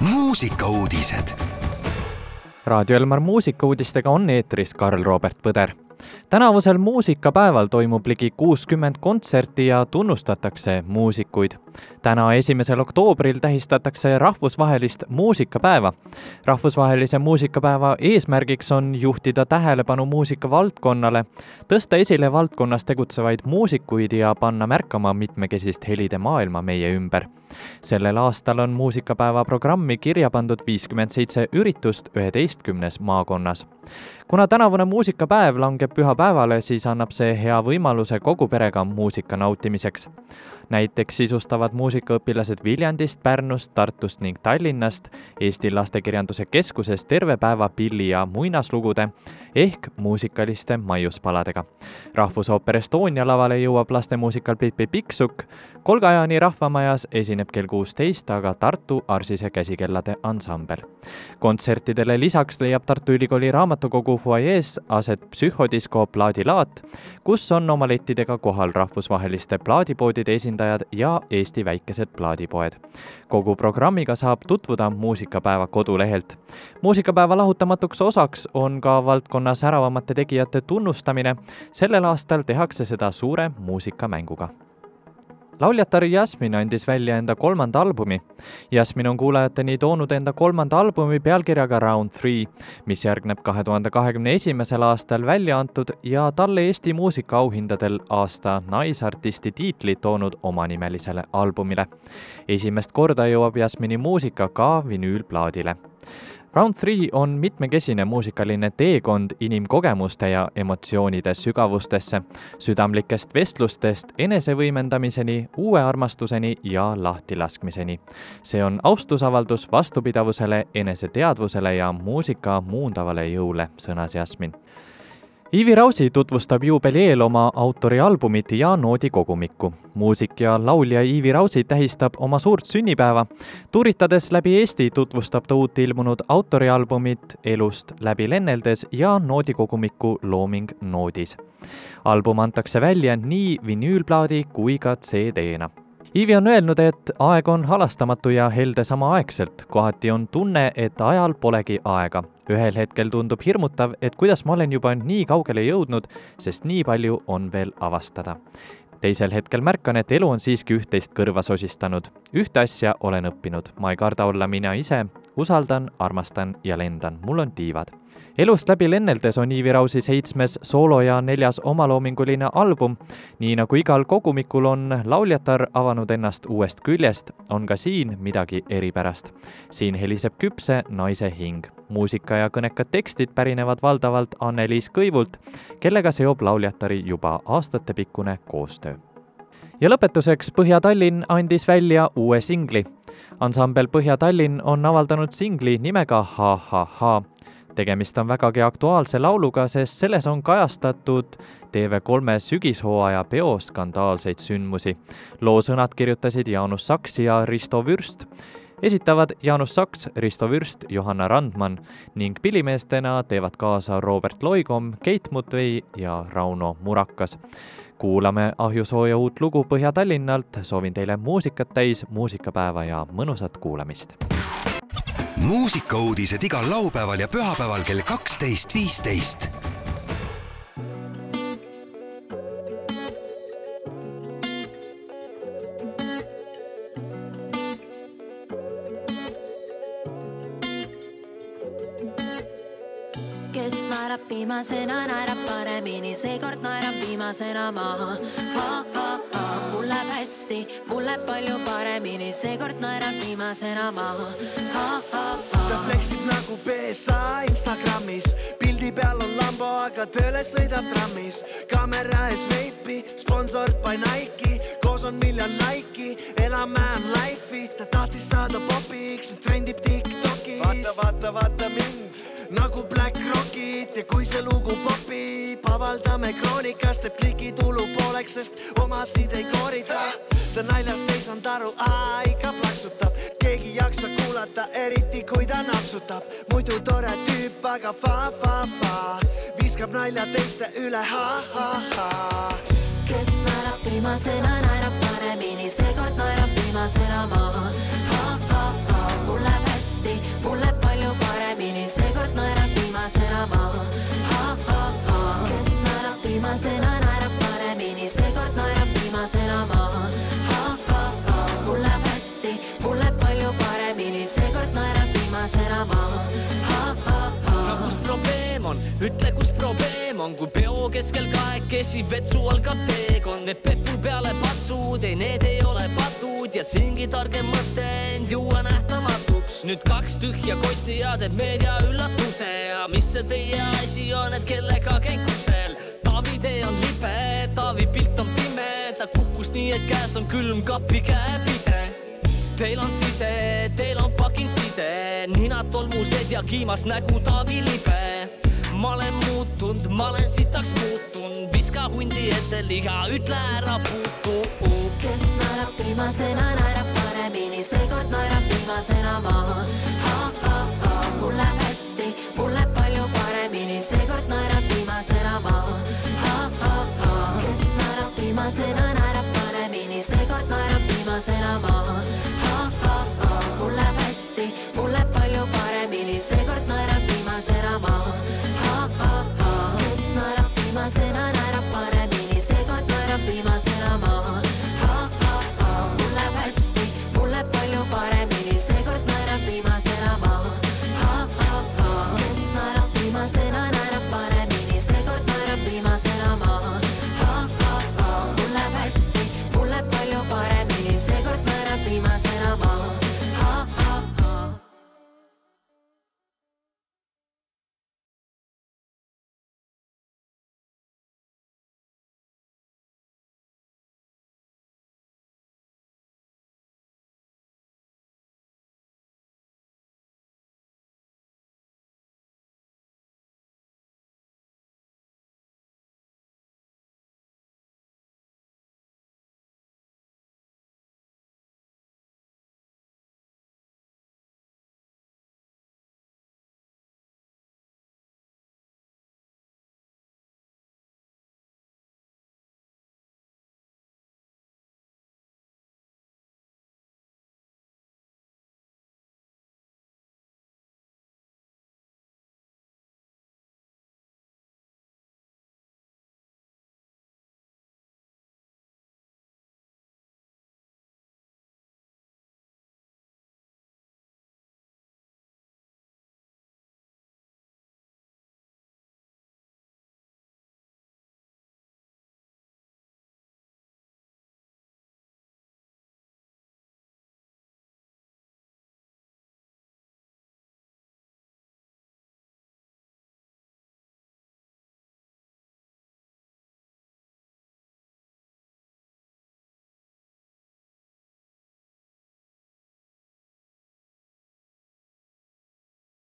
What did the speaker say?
muusikauudised. raadio Elmar muusikauudistega on eetris Karl-Robert Põder tänavusel muusikapäeval toimub ligi kuuskümmend kontserti ja tunnustatakse muusikuid. täna, esimesel oktoobril tähistatakse rahvusvahelist muusikapäeva. rahvusvahelise muusikapäeva eesmärgiks on juhtida tähelepanu muusikavaldkonnale, tõsta esile valdkonnas tegutsevaid muusikuid ja panna märkama mitmekesist helide maailma meie ümber. Sellel aastal on muusikapäeva programmi kirja pandud viiskümmend seitse üritust üheteistkümnes maakonnas. Kuna tänavune muusikapäev langeb pühapäevale, siis annab see hea võimaluse kogu perega muusika nautimiseks näiteks sisustavad muusikaõpilased Viljandist, Pärnust, Tartust ning Tallinnast Eesti Lastekirjanduse Keskuses terve päeva pilli- ja muinaslugude ehk muusikaliste maiuspaladega. rahvusooper Estonia lavale jõuab lastemuusikal Pipi Pikksukk, Kolgajani rahvamajas esineb kell kuusteist aga Tartu Arsise käsikellade ansambel. kontsertidele lisaks leiab Tartu Ülikooli raamatukogu fuajees aset psühhodiskoo plaadilaat, kus on oma lettidega kohal rahvusvaheliste plaadipoodide esindajad, esindajad ja Eesti väikesed plaadipoed. kogu programmiga saab tutvuda muusikapäeva kodulehelt. muusikapäeva lahutamatuks osaks on ka valdkonna säravamate tegijate tunnustamine. sellel aastal tehakse seda suure muusikamänguga lauljatar Jasmin andis välja enda kolmanda albumi. Jasmin on kuulajateni toonud enda kolmanda albumi pealkirjaga Round Three, mis järgneb kahe tuhande kahekümne esimesel aastal välja antud ja talle Eesti muusikaauhindadel aasta naisartisti tiitli toonud omanimelisele albumile. esimest korda jõuab Jasmini muusika ka vinüülplaadile Round Three on mitmekesine muusikaline teekond inimkogemuste ja emotsioonide sügavustesse, südamlikest vestlustest enesevõimendamiseni, uue armastuseni ja lahtilaskmiseni. see on austusavaldus vastupidavusele, eneseteadvusele ja muusika muundavale jõule, sõnas Jasmin Iivi Rausi tutvustab juubeli eel oma autorialbumit ja noodikogumikku. muusik ja laulja Iivi Rausi tähistab oma suurt sünnipäeva. tuuritades läbi Eesti tutvustab ta uut ilmunud autorialbumit Elust läbi lenneldes ja noodikogumikku Looming noodis. album antakse välja nii vinüülplaadi kui ka CD-na Iivi on öelnud, et aeg on halastamatu ja helde samaaegselt. kohati on tunne, et ajal polegi aega. ühel hetkel tundub hirmutav, et kuidas ma olen juba nii kaugele jõudnud, sest nii palju on veel avastada. teisel hetkel märkan, et elu on siiski üht-teist kõrva sosistanud. ühte asja olen õppinud, ma ei karda olla mina ise, usaldan, armastan ja lendan, mul on tiivad elust läbi lenneldes on Iivi Rausi seitsmes soolo ja neljas omaloominguline album. nii nagu igal kogumikul on lauljatar avanud ennast uuest küljest, on ka siin midagi eripärast. siin heliseb küpse naise hing. muusika ja kõnekad tekstid pärinevad valdavalt Anneliis Kõivult, kellega seob lauljatari juba aastatepikkune koostöö ja lõpetuseks Põhja-Tallinn andis välja uue singli. Ansambel Põhja-Tallinn on avaldanud singli nimega Ha-ha-ha tegemist on vägagi aktuaalse lauluga, sest selles on kajastatud TV3 sügishooaja peo skandaalseid sündmusi. loo sõnad kirjutasid Jaanus Saks ja Risto Vürst esitavad Jaanus Saks, Risto Vürst, Johanna Randman ning pillimeestena teevad kaasa Robert Loigom, Keit Mutvei ja Rauno Murakas. kuulame ahjusooja uut lugu Põhja-Tallinnalt, soovin teile muusikat täis muusikapäeva ja mõnusat kuulamist muusikauudised igal laupäeval ja pühapäeval kell kaksteist, viisteist. Naerab viimasena, naerab paremini, seekord naerab viimasena maha ha,. Ha, ha mul läheb hästi, mul läheb palju paremini, seekord naeran viimasena maha ha,. ta flexib nagu PSA Instagramis, pildi peal on Lambo, aga tööle sõidab trammis. kaamera ees veipi, sponsored by Nike, koos on miljon laiki, elame life'i. ta tahtis saada popiks, trendib Tiktokis. Vaata, vaata, vaata mind nagu Black Rockid ja kui see lugu popib, avaldame kroonikast, et klikitulu pooleks, sest omasid ei koorita. see naljast ei saanud aru, ikka plaksutab, keegi ei jaksa kuulata, eriti kui ta napsutab. muidu tore tüüp, aga fa, fa, fa, viskab nalja teiste üle ha,, ha-ha-ha. kes naerab viimasena, naerab paremini, seekord naerab viimasena maha viimasena maha kes naerab viimasena, naerab paremini, seekord naerab viimasena maha mul läheb hästi, mul läheb palju paremini, seekord naerab viimasena maha no kus probleem on, ütle, kus probleem on, kui peo keskel kahekesi vetsu algab teekond, need pepul peale patsud, ei, need ei ole patud. Ja siingi targem mõte end juua nähtamatuks. Nüüd kaks tühja kotti ja teeb meedia üllatuse ja mis see teie asi on, et kellega käin kusel? Taavi tee on libe, Taavi pilt on pime, ta kukkus nii, et käes on külm kapi käepide Teil on side, teil on fucking side, ninad tolmused ja kiimas nägu Taavi libe. ma olen muutunud, ma olen sitaks muutunud, viska hundi ette liha, ütle ära puutu. kes naerab viimasena, naerab paremini, seekord naerab viimasena maha. mul läheb hästi, mul läheb palju paremini, seekord naerab viimasena maha. kes naerab viimasena, naerab paremini, seekord naerab viimasena maha. mul läheb hästi, mul läheb palju paremini, seekord naerab viimasena maha. kes naerab viimasena, naerab paremini, seekord naerab viimasena